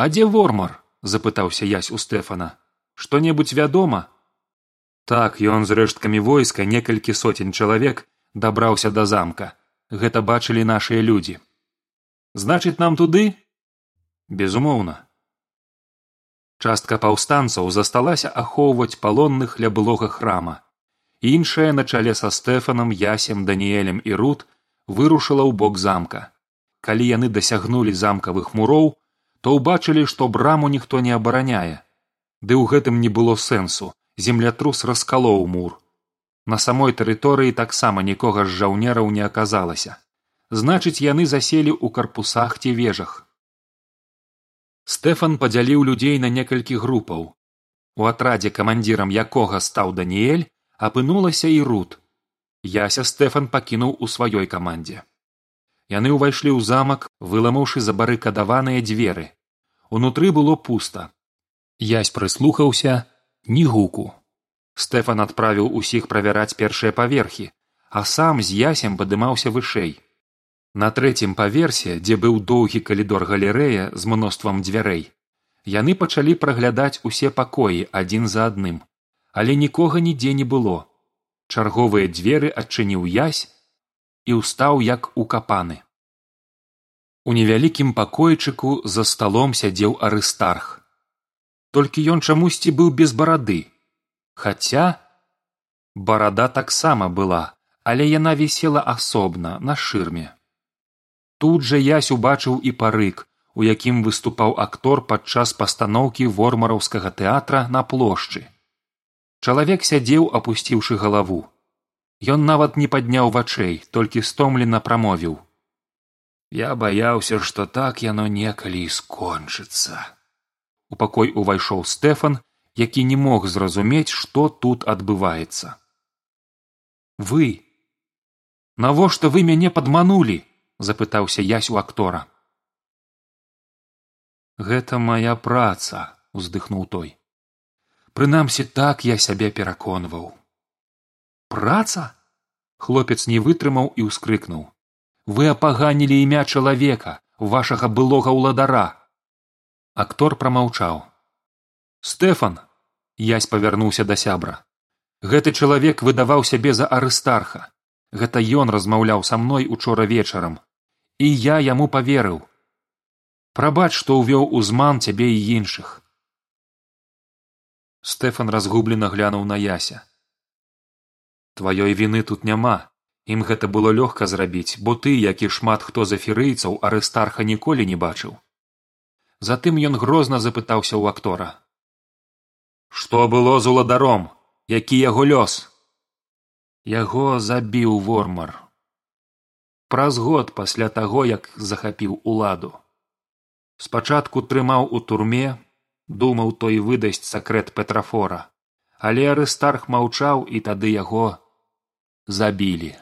а дзе вормар запытаўся язь у стэфана што небудзь вядома так ён з рэшткамі войска некалькі соцень чалавек дабраўся да замка. Гэта бачылі нашыя людзі значыць нам туды? Безумоўна частка паўстанцаў засталася ахоўваць палонных ля былога храма. Іншая на чале са стэфанам ясем даніэлем і рут вырушыла ў бок замка. Калі яны дасягнулі замкавых муроў то ўбачылі што браму ніхто не абараняе. Ды ў гэтым не было сэнсу. Землятрус раскалоў мур. На самой тэрыторыі таксама нікога з жаўнераў не аказалася. Значыць яны заселі ў карпусах ці вежах. Стэфан падзяліў людзей на некалькі групаў. У атрадзе камандзірам якога стаў даніэль апынулася і рут. Яся стэфан пакінуў у сваёй камандзе яны ўвайшлі ў замак выламаўшы забарыкадаваныя дзверы. Унутры было пуста. Язь прыслухаўся ні гуку. Стэфан адправіў усіх правяраць першыя паверхі а сам з ясем падымаўся вышэй. На трэцім паверсе дзе быў доўгі калідор галерэя з мноствам дзвярэй яны пачалі праглядаць усе пакоі адзін за адным але нікога нідзе не было. Чарговыя дзверы адчыніў язь і ўстаў як укапаны у невялікім пакойчыку за сталом сядзеў арыстарх. Толькі ён чамусьці быў без барады хаця барада таксама была але яна вісела асобна на шырме. Тут жа язь убачыў і парык у якім выступаў актор падчас пастаноўкі вормараўскага тэатра на плошчы. Чалавек сядзеў апусціўшы галаву ён нават не падняў вачэй толькі стомлена прамовіў. Я баяўся што так яно некалі і скончыцца у пакой увайшоў стэфан які не мог зразумець што тут адбываецца. Вы? Навошта вы мяне падманулі запытаўся язь у актора. Гэта мая праца уздыхнуў той. Прынамсі так я сябе пераконваў праца? Хлопец не вытрымаў і ўскрыкнуў. Вы апаганілі імя чалавека вашага былога ўладара. Актор прамаўчаў. Стэфан язь павярнуўся да сябра. Гэты чалавек выдаваў сябе за арыстарха. Гэта ён размаўляў са мной учора вечарам. І я яму паверыў. Прабач што ўвёў узман цябе і іншых. Стэфан разгублена глянуў на яся тваёй віны тут няма. Ім гэта было лёгка зрабіць бо ты як і шмат хто з аферыйцаў арыстарха ніколі не бачыў. Затым ён грозна запытаўся ў актора. Што было з уладаром? Які яго лёс? Яго забіў вормар. Праз год пасля таго як захапіў уладу. Спачатку трымаў у турме думаў той выдасць сакрэт петрафора. Але арыстарх маўчаў і тады яго забілі.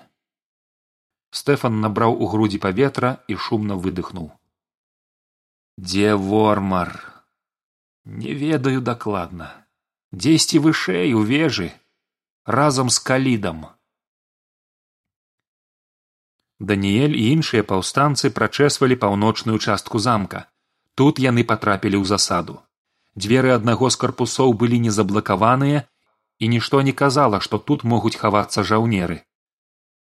Стэфан набраў у грудзі паветра і шумна выдыхнуў. Дзе вормар? Не ведаю дакладна. Дзесьці вышэй у вежы разам з калідам даніэль і іншыя паўстанцы прачэсвалі паўночную частку замка. Тут яны патрапілі ў засаду. Дзверы аднаго з карпусоў былі не заблакаваныя і нішто не казала што тут могуць хавацца жаўнеры.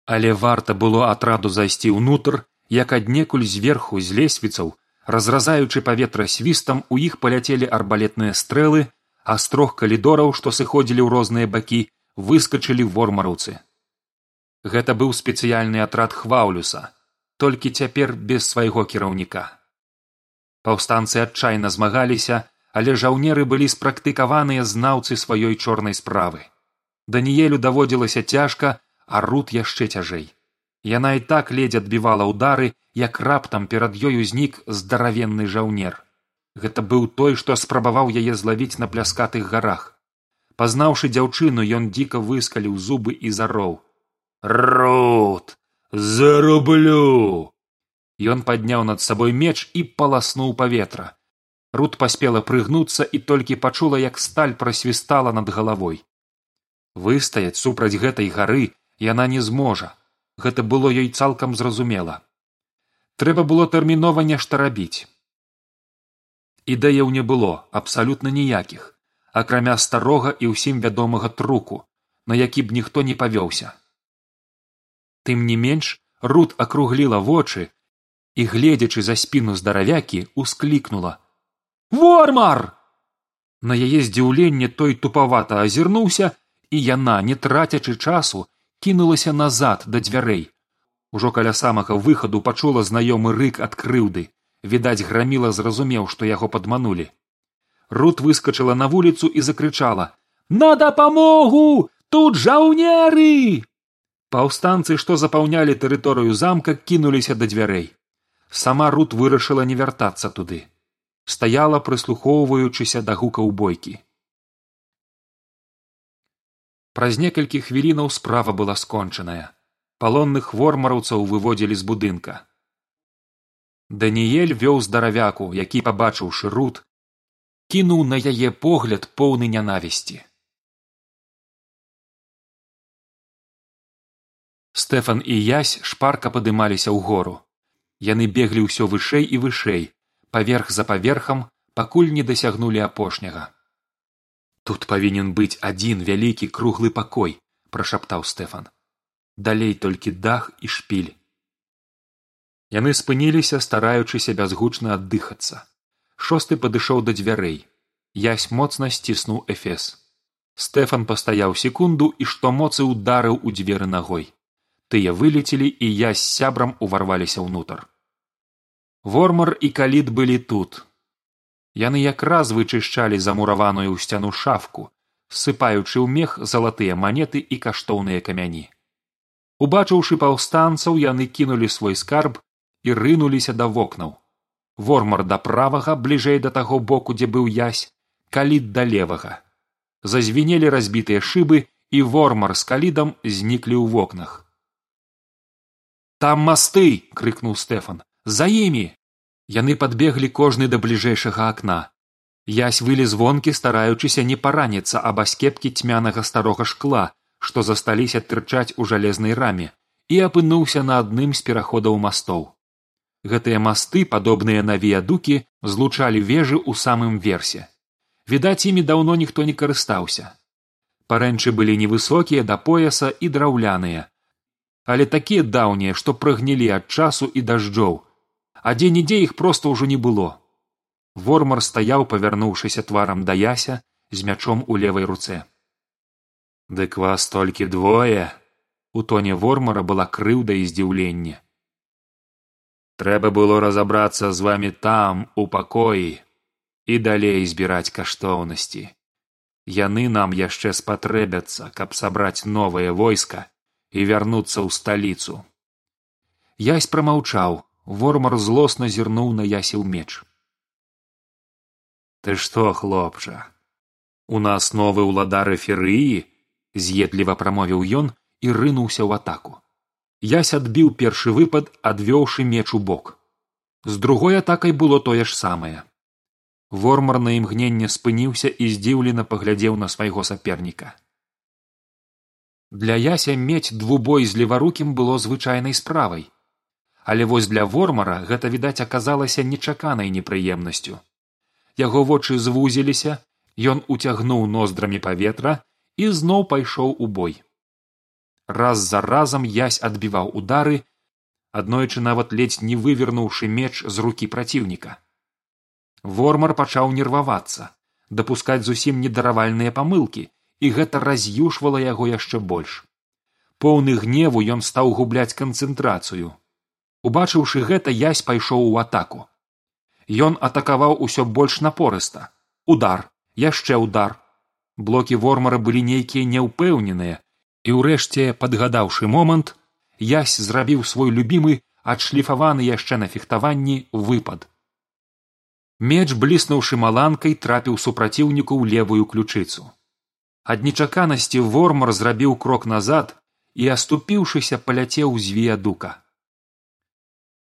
Але варта было атраду зайсці ўнутр як аднекуль зверху з лесвіцаў разразаючы паветра свістам у іх паляцелі арбалетныя стрэлы а з трох калідораў што сыходзілі ў розныя бакі выскачылі вормараўцы. Гэта быў спецыяльны атрад хваўлюса толькі цяпер без свайго кіраўніка. Паўстанцы адчайна змагаліся але жаўнеры былі спрактыкаваныя знаўцы сваёй чорнай справы. Даніелю даводзілася цяжка а рут яшчэ цяжэй. Яна і так ледзь адбівала ўдары як раптам перад ёй узнік здаравенны жаўнер. Гэта быў той што спрабаваў яе злавіць на пляскатых гарах. Пазнаўшы дзяўчыну ён дзіка выскаліў зубы і зароў. Рут зарублю! Ён падняў над сабой меч і паласнуў паветра рут паспела прыгнуцца і толькі пачула як сталь прасвістала над галавой. Выстаяць супраць гэтай гары яна не зможа. Гэта было ёй цалкам зразумела. Трэба было тэрмінова нешта рабіць. Ідэяў не было абсалютна ніякіх акрамя старога і ўсім вядомага труку на які б ніхто не павёўся. Тым не менш руд акругліла вочы і гледзячы за спіну здаравякі усклікнула вормар! На яе здзіўленне той тупавата азірнуўся і яна не трацячы часу кінулася назад да дзвярэй. Ужо каля самага выхаду пачула знаёмы рык ад крыўды. Відаць граміла зразумеў што яго падманулі. Рут выскачыла на вуліцу і закрычала на дапамогу! Тут жаўнеры! Паўстанцы што запаўнялі тэрыторыю замка кінуліся да дзвярэй. Сама рут вырашыла не вяртацца туды стаяла прыслухоўваючыся да гукаў бойкі. Праз некалькі хвілінаў справа была скончаная. Палонных вормараўцаў выводзілі з будынка. Даніель вёў здаравяку які пабачыўшы рут кінуў на яе погляд поўны нянавісці. Стэфан і язь шпарка падымаліся ў гору яны беглі ўсё вышэй і вышэй паверх за паверхам пакуль не дасягнулі апошняга. Тут павінен быць адзін вялікі круглы пакой прашаптаў стэфан. Далей толькі дах і шпіль яны спыніліся стараючыся бязгучна аддыхацца. Шосты падышоў да дзвярэй. Язь моцна сціснуў эфес. Стэфан пастаяў секунду і што моцы ударыў у дзверы нагой. Тыя вылецелі і я з сябрам уварваліся ўнутр вормар і каліт былі тут. Яны якраз вычышчалі замураваную ў сцяну шафку ссыпаючы ў мех залатыя манеты і каштоўныя камяні. Убачыўшы паўстанцаў яны кінулі свой скарб і рынуліся да вокнаў. Вормар да правага бліжэй да таго боку дзе быў язь каліт да левага. Зазвінелі разбітыя шыбы і вормар з калідам зніклі ў вокнах. Там масты крыкнуў стэфан за імі! Яны падбеглі кожны да бліжэйшага акна. Язь вылез вонкі стараючыся не параніцца аб аскепкі цьмянага старога шкла што засталіся тырчаць у жалезнай раме і апынуўся на адным з пераходаў мастоў. Гэтыя масты падобныя на віядукі злучалі вежы ў самым версе. Відаць імі даўно ніхто не карыстаўся. Парэнчы былі невысокія да пояса і драўляныя але такія даўнія што прыгнілі ад часу і дажджоў а дзе нідзе іх проста ўжо не было. Вормар стаяў павярнуўшыся тварам да яся з мячом у левай руцэ дык вас толькі двое! У тоне вормара была крыўда і здзіўленне трэба было разабрацца з вамі там у пакоі і далей збіраць каштоўнасці яны нам яшчэ спатрэбяцца каб сабраць новае войска і вярнуцца ў сталіцу язь прамаўчаў вормар злосна зірнуў на ясеў меч. Ты што хлопча у нас новы ўладары ферыі з'едліва прамовіў ён і рынуўся ў атаку. Ясь адбіў першы выпад адвёўшы меч у бок. З другой атакай было тое ж самае. Вормар на імгненне спыніўся і здзіўлена паглядзеў на свайго саперніка. Для яся мець двубой з леварукім было звычайнай справай але вось для вормара гэта відаць аказалася нечаканай непрыемнасцю. Яго вочы звузіліся ён уцягнуў ноздрамі паветра і зноў пайшоў у бой. Раз за разам язь адбіваў удары аднойчы нават ледзь не вывернуўшы меч з рукі праціўніка. Вормар пачаў нервавацца дапускаць зусім недаравальныя памылкі і гэта раз'юшвала яго яшчэ больш. Поўны гневу ён стаў губляць канцэнтрацыю убачыўшы гэта язь пайшоў у атаку. Ён атакаваў усё больш напорыста. Удар яшчэ удар. Блокі вормара былі нейкія няўпэўненыя. І ўрэшце падгадаўшы момант язь зрабіў свой любімы адшліфаваны яшчэ на фехтаванні выпад. Меч бліснуўшы маланкай трапіў супраціўніку ў левую ключыцу. Ад нечаканасці вормар зрабіў крок назад і аступіўшыся паляцеў з віядука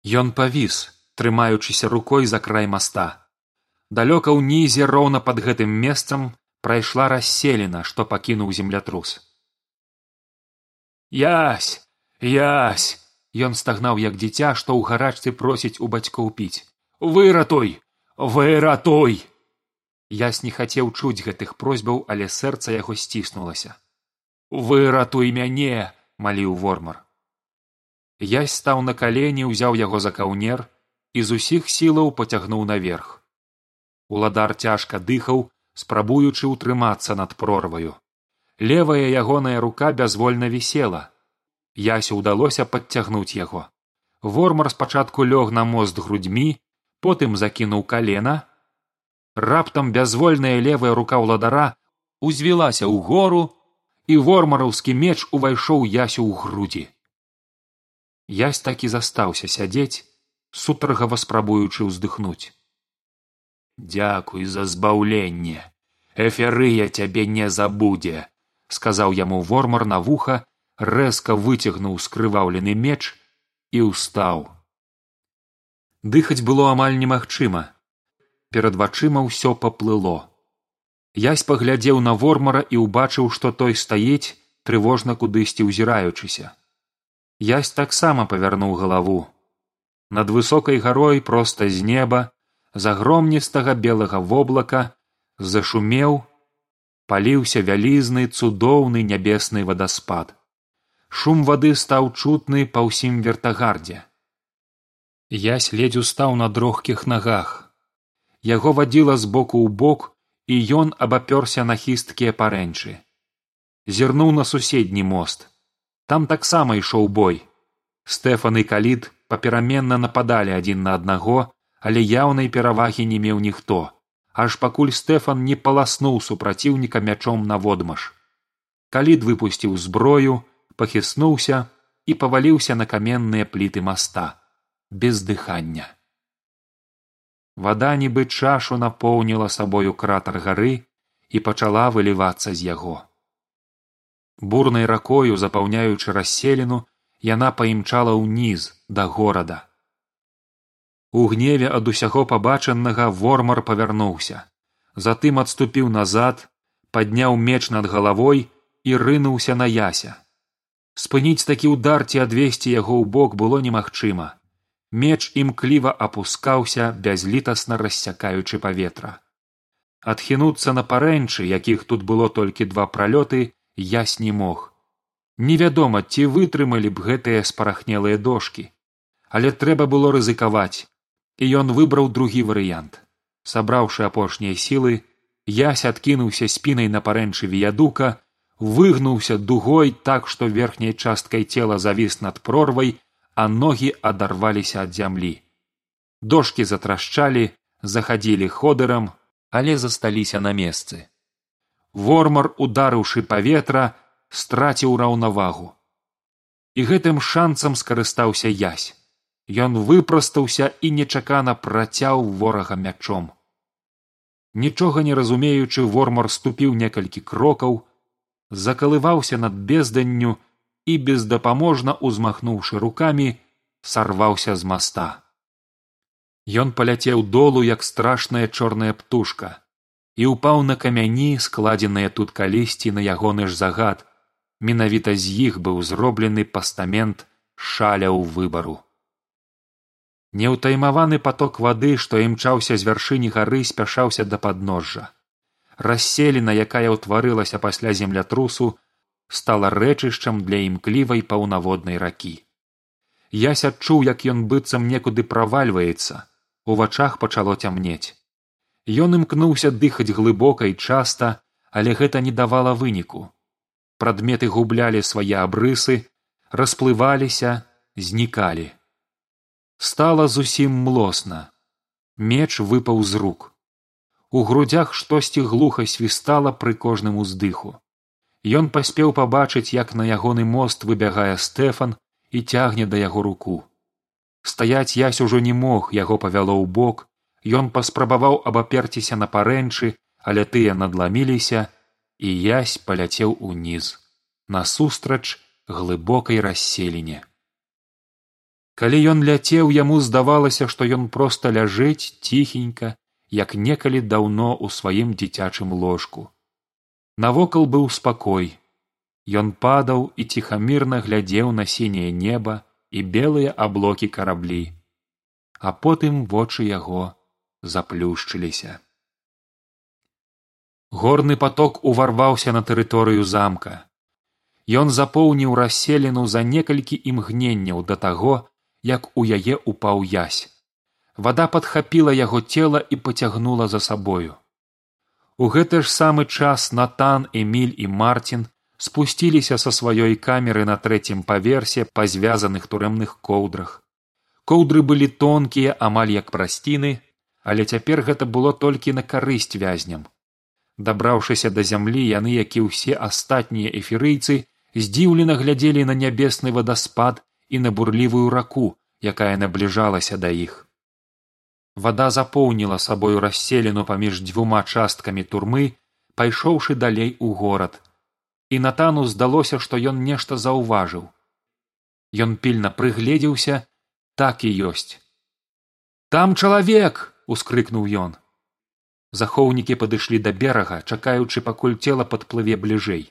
Ён павіс, трымаючыся рукой за край моста. Далёка ўнізе роўна пад гэтым месцам прайшла расселена, што пакінуў землятрус. Ясь, ясь! Ён стагнаў як дзіця, што ў гарачцы просіць у бацькоў піць. выратуй, выратуй ясь не хацеў чуць гэтых просьбаў але сэрца яго сціснулася выратуй мяне маліў вормар ясь стаў на калені ўзяў яго за каўнер і з усіх сілаў пацягнуў наверх. Уладар цяжка дыхаў спрабуючы ўтрымацца над прорваю. Левая ягоная рука бязвольна вісела. Ясю ўдалося падцягнуць яго. Вормар спачатку лёг на мост грудьмі потым закінуў калена. Раптам бязвольная левая рука ўладара узвілася ў гору і вормараўскі меч увайшоў ясю ў грудзі ясь так і застаўся сядзець сутаргава спрабуючы ўздыхнуць. Дзякуй за збаўленне эферыя цябе не забудзе сказаў яму вормар на вуха рэзка выцягнуў скрываўлены меч і ўстаў. Дыхаць было амаль немагчыма. Перад вачыма ўсё паплыло. Ясь паглядзеў на вормара і ўбачыў што той стаіць трывожна кудысьці ўзіраючыся ясь таксама павярнуў галаву. Над высокай гарой проста з неба з агромністага белага воблака зашумеў паліўся вялізны цудоўны нябесны вадаспад. Шум вады стаў чутны па ўсім вертагардзе. Ясь ледзь устаў на дрохкіх нагах. Яго вадзіла з боку ў бок і ён абапёрся на хісткія парэнчы зірнуў на суседні мост там таксама ішоў бой. Стэфан і каліт папераменна нападалі адзін на аднаго але яўнай перавагі не меў ніхто. Аж пакуль стэфан не паласнуў супраціўніка мячом наводмаш калід выпусціў зброю пахіснуўся і паваліўся на каменныя пліты моста без дыхання. Вада нібы чашу напоўніла сабою кратар гары і пачала вылівацца з яго бурнай ракою запаўняючы расселіну яна паімчала ўніз да горада. У гневе ад усяго пабачанага вормар павярнуўся затым адступіў назад падняў меч над галавой і рынуўся на яся. Спыніць такі ўдар ці адвесці яго ў бок было немагчыма. Меч імкліва апускаўся бязлітасна рассякаючы паветра. Адхінуцца на парэнчы якіх тут было толькі два пралёты ясь не мог. Невядома ці вытрымалі б гэтыя спарахнелыя дошки але трэба было рызыкаваць. І ён выбраў другі варыянт. Сабраўшы апошнія сілы ясь адкінуўся спінай на парэнчы віядука выгнуўся дугой так што верхняй часткай цела завіс над прорвай а ногі адарваліся ад зямлі. Дошки затрашчалі захадзілі ходырам але засталіся на месцы вормар ударыўшы паветра страціў раўнавагу. І гэтым шанцам скарыстаўся ясь. Ён выпрастаўся і нечакана працяў ворага мячом. Нічога не разумеючы вормар ступіў некалькі крокаў закалываўся над безданню і бездапаможна узмахнуўшы рукамі сарваўся з моста ён паляцеў долу як страшная чорная птушка і ўпаў на камяні складзеныя тут калісьці на ягоны ж загад. Менавіта з іх быў зроблены пастамент шаляў выбару. Неўтаймаваны поток вады што імчаўся з вяршыні гары спяшаўся да падножжа. Расселена якая ўтварылася пасля землятрусу стала рэчышчам для імклівай паўнаводнай ракі. Ясь адчуў як ён быццам некуды правальваецца. У вачах пачало цямнець ён імкнуўся дыхаць глыбока і часта але гэта не давала выніку. Прадметы гублялі свае абрысы расплываліся знікалі. Стала зусім млосна. Меч выпаў з рук. У грудях штосьці глуха свістала пры кожным уздыху. Ён паспеў пабачыць як на ягоны мост выбягае стэфан і цягне да яго руку. Стаяць ясь ужо не мог яго павяло ў бок ён паспрабаваў абаперціся на парэнчы але тыя надламіліся і ясь паляцеў уніз насустрач глыбокай расселіне. Калі ён ляцеў яму здавалася што ён проста ляжыць ціхенька як некалі даўно ў сваім дзіцячым ложку. Навокал быў спакой. Ён падаў і ціхамірна глядзеў на сіняе неба і белыя аблокі караблі а потым вочы яго заплюшчыліся. Горны поток уварваўся на тэрыторыю замка. Ён запоўніў расселену за некалькі імгненняў да таго, як у яе упаў язь. Вада падхапіла яго цела і пацягнула за сабою. У гэты ж самы час натан эміль і марцін спусціліся са сваёй камеры на трэцім паверсе па звязаных турэмных коўдрах. Коўдры былі тонкія амаль як прасціны, але цяпер гэта было толькі на карысць вязням. Дабраўшыся да зямлі яны як і ўсе астатнія эфірыйцы здзіўлена глядзелі на нябесны вадаспад і на бурлівую раку якая набліжалася да іх. Вада запоўніла сабою расселену паміж дзвюма часткамі турмы пайшоўшы далей у горад. І натану здалося што ён нешта заўважыў. Ён пільна прыгледзеўся так і ёсць. Там чалавек ускрыкнуў ён. Захоўнікі падышлі да берага чакаючы пакуль цела падплыве бліжэй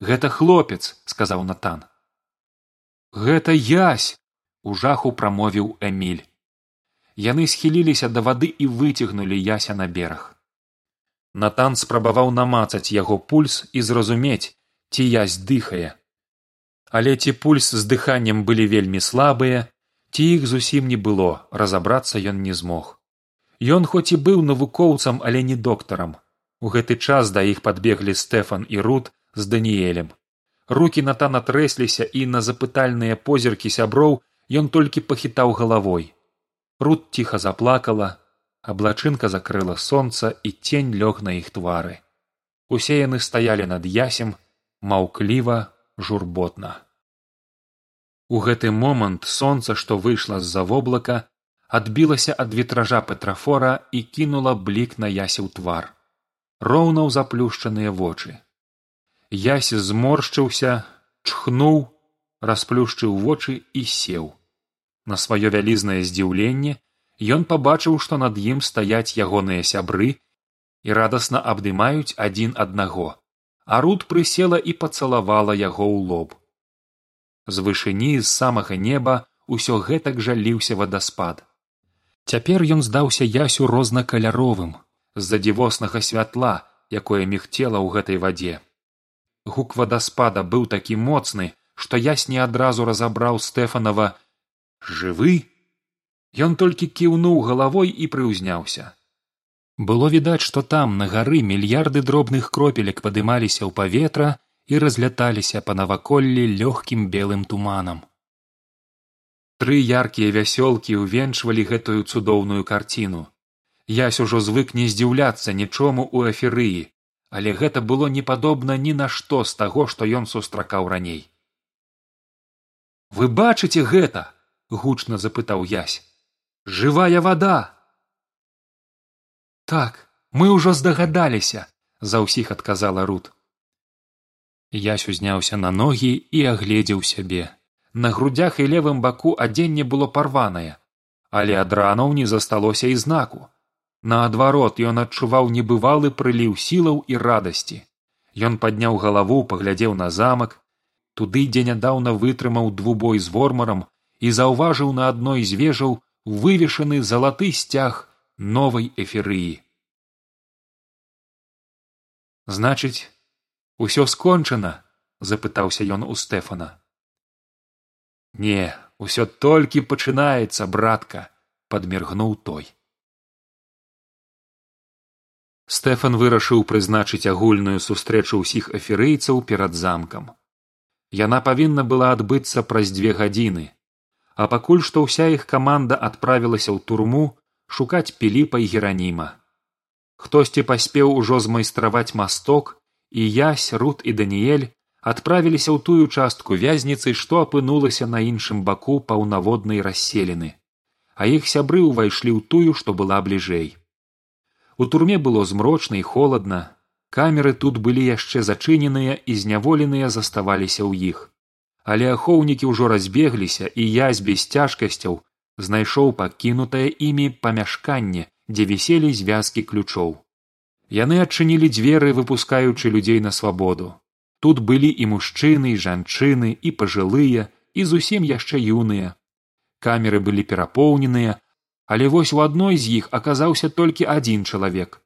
гэта хлопец сказаў натан гэта язь у жаху прамовіў эміль. Яны схіліліся да вады і выцягнулі яся на бераг. Натан спрабаваў намацаць яго пульс і зразумець ці язь дыхае. Але ці пульс з дыханнем былі вельмі слабыя ці іх зусім не было разабрацца ён не змог Ён хоць і быў навукоўцам, але не доктарам. У гэты час да іх падбеглі стэфан і рут з даніэлем. Рукі натана трэсліся і на запытальныя позіркі сяброў ён толькі пахітаў галавой. Рут ціха заплакала, аблачынка закрыла сонца і цень лёг на іх твары. Усе яны стаялі над ясем маўкліва журботна. У гэты момант сонца, што выйшла з-за воблака, адбілася ад ветража петрафора і кінула блік на ясеў твар. Роўна ў заплюшчаныя вочы. Ясь зморшчыўся чхнуў расплюшчыў вочы і сеў. На сваё вялізнае здзіўленне ён пабачыў што над ім стаяць ягоныя сябры і радасна абдымаюць адзін аднаго. А руд прысела і пацалавала яго ў лоб. З вышыні з самага неба усё гэтак жа ліўся вадаспад Цяпер ён здаўся ясю рознакаляровым з-за дзівоснага святла, якое мігцела ў гэтай вадзе. Гук вадаспада быў такі моцны, што ясь не адразу разабраў стэфанова жывы ён толькі кіўнуў галавой і прыўзняўся. Было відаць, што там на гары мільярды дробных кропелек падымаліся ў паветра і разляталіся па наваколлі лёгкім белым туманам. Тры яркія вясёлкі ўвенчвалі гэтую цудоўную карціну. Ясь ужо звык не здзіўляцца нічому ў эферыі, але гэта было не падобна ні на што з таго, што ён сустракаў раней. Вы бачыце гэта? гучна запытаў язь. жывая вада. Так, мы ўжо здагадаліся, за ўсіх адказала рут. Ясь узняўся на ногі і агледзеў сябе на грудях і левым баку адзенне было парванае, але ад ранаў не засталося і знаку. Наадварот ён адчуваў небывалы прыліў сілаў і радасці. Ён падняў галаву, паглядзеў на замак, туды, дзе нядаўна вытрымаў двубой з вормарам і заўважыў на адной з вежаў вывешаны залаты сцяг новай эферыі. Значыць, усё скончана запытаўся ён у стэфана не усё толькі пачынаецца братка падміргнуў той. Стэфан вырашыў прызначыць агульную сустрэчу ўсіх эферыйцаў перад замкам. Яна павінна была адбыцца праз дзве гадзіны а пакуль што ўся іх каманда адправілася ў турму шукаць піліпа і гераніма. Хтосьці паспеў ужо змайстраваць масток і ясь рут і даніэль адправіліся ў тую частку вязніцы, што апынулася на іншым баку паўнаводнай расселены, а іх сябры ўвайшлі ў тую, што была бліжэй. У турме было змрочна і холадна, камеры тут былі яшчэ зачыненыя і зняволеныя заставаліся ў іх. Але ахоўнікі ўжо разбегліся і язь без цяжкасцяў знайшоў пакінутае імі памяшканне, дзе віселі звязкі ключоў. Яны адчынілі дзверы, выпускаючы людзей на свабоду. Тут былі і мужчыны і жанчыны і пажылыя і зусім яшчэ юныя. Камеры былі перапоўненыя але вось у адной з іх аказаўся толькі адзін чалавек.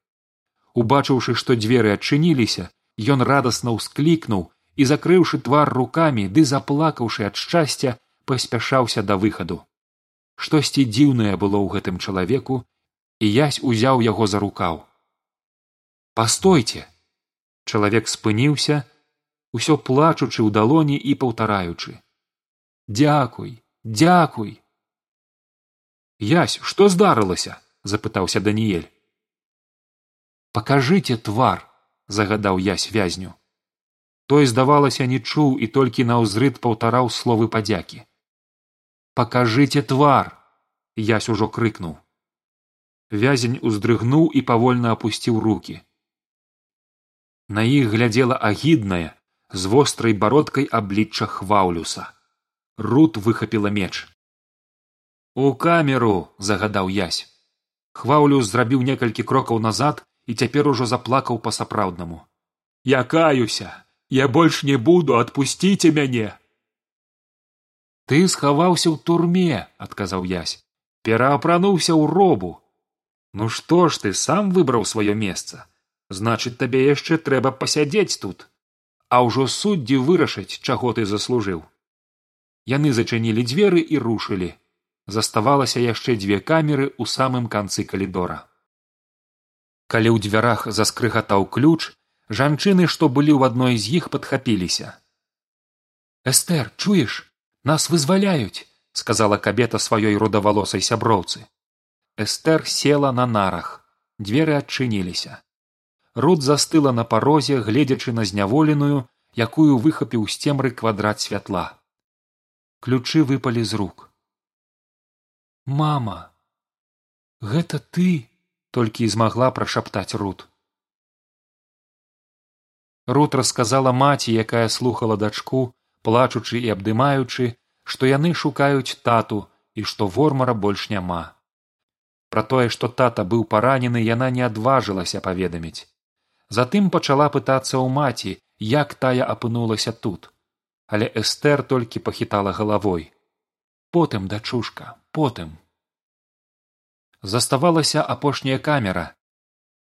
Убачыўшы што дзверы адчыніліся ён радасна ўсклікнуў і закрыўшы твар рукамі ды заплакаўшы ад шчасця паспяшаўся да выхаду. Штосьці дзіўнае было ў гэтым чалавеку і язь узяў яго за рукаў. Пастойце! Чалавек спыніўся усё плачучы ў далоні і паўтараючы. Дзякуй дзякуй! Язь што здарылася запытаўся даніэль. Пакажыце твар загадаў язь вязню. Той здавалася не чуў і толькі наўзрыд паўтараў словы падзякі. Пакажыце твар язь ужо крыкнуў. Вязень уздрыгнуў і павольна апусціў руки на іх глядзела агідная з вострай бародкай аблічча хваўлюса. Рут выхапіла меч. У камеру загадаў язь хваўлюс зрабіў некалькі крокаў назад і цяпер ужо заплакаў па сапраўднаму я каюся я больш не буду! Адпусціце мяне! Ты схаваўся ў турме адказаў язь пераапрануўся ў робу! Ну што ж ты сам выбраў сваё месца? Значыць табе яшчэ трэба пасядзець тут а ўжо суддзі вырашыць чаго ты заслужыў. Яны зачынілі дзверы і рушылі. Заставалася яшчэ дзве камеры ў самым канцы калідора. Калі ў дзвярах заскрыгатаў ключ жанчыны што былі ў адной з іх падхапіліся. Эстэр чуеш? Нас вызваляюць сказала кабета сваёй родавалосай сяброўцы. Эстэр села на нарах. Дзверы адчыніліся руд застыла на парозе гледзячы на зняволеную якую выхапіў з цемры квадрат святла. Ключы выпалі з рук. Мама гэта ты толькі і змагла прашаптаць рут. Рут расказала маці якая слухала дачку плачучы і абдымаючы што яны шукаюць тату і што вормара больш няма. Пра тое што тата быў паранены яна не адважылася паведаміць затым пачала пытацца ў маці як тая апынулася тут. Але эстэр толькі пахітала галавой. Потым дачушка потым заставалася апошняя камера.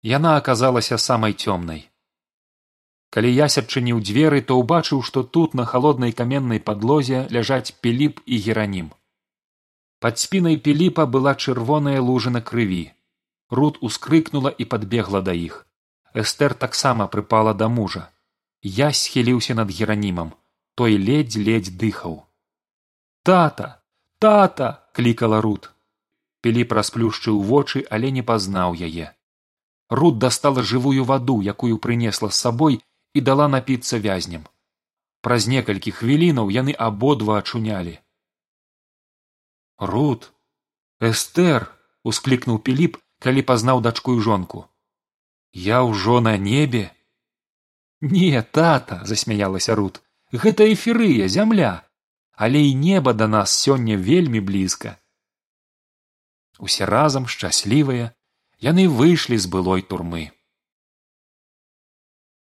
Яна аказалася самай цёмнай. Калі ясь адчыніў дзверы то ўбачыў што тут на халоднай каменнай падлозе ляжаць піліп і геранім. Пад спінай піліпа была чырвоная лужына крыві. Руд ускрыкнула і падбегла да іх эстэр таксама прыпала да мужа. Я схіліўся над геранімам. Той ледзь ледзь дыхаў. Тата! Тата клікала руд піліп расплюшчыў вочы але не пазнаў яе. Руд дастала жывую ваду якую прынесла з сабой і дала напіцца вязням. Праз некалькі хвілінаў яны абодва ачунялі. Руд эстэр усклікнуў піліп калі пазнаў дачку і жонку я ўжо на небе? Не тата засмяялася руд гэта эферыя зямля. Але і неба да нас сёння вельмі блізка усе разам шчаслівыя яны выйшлі з былой турмы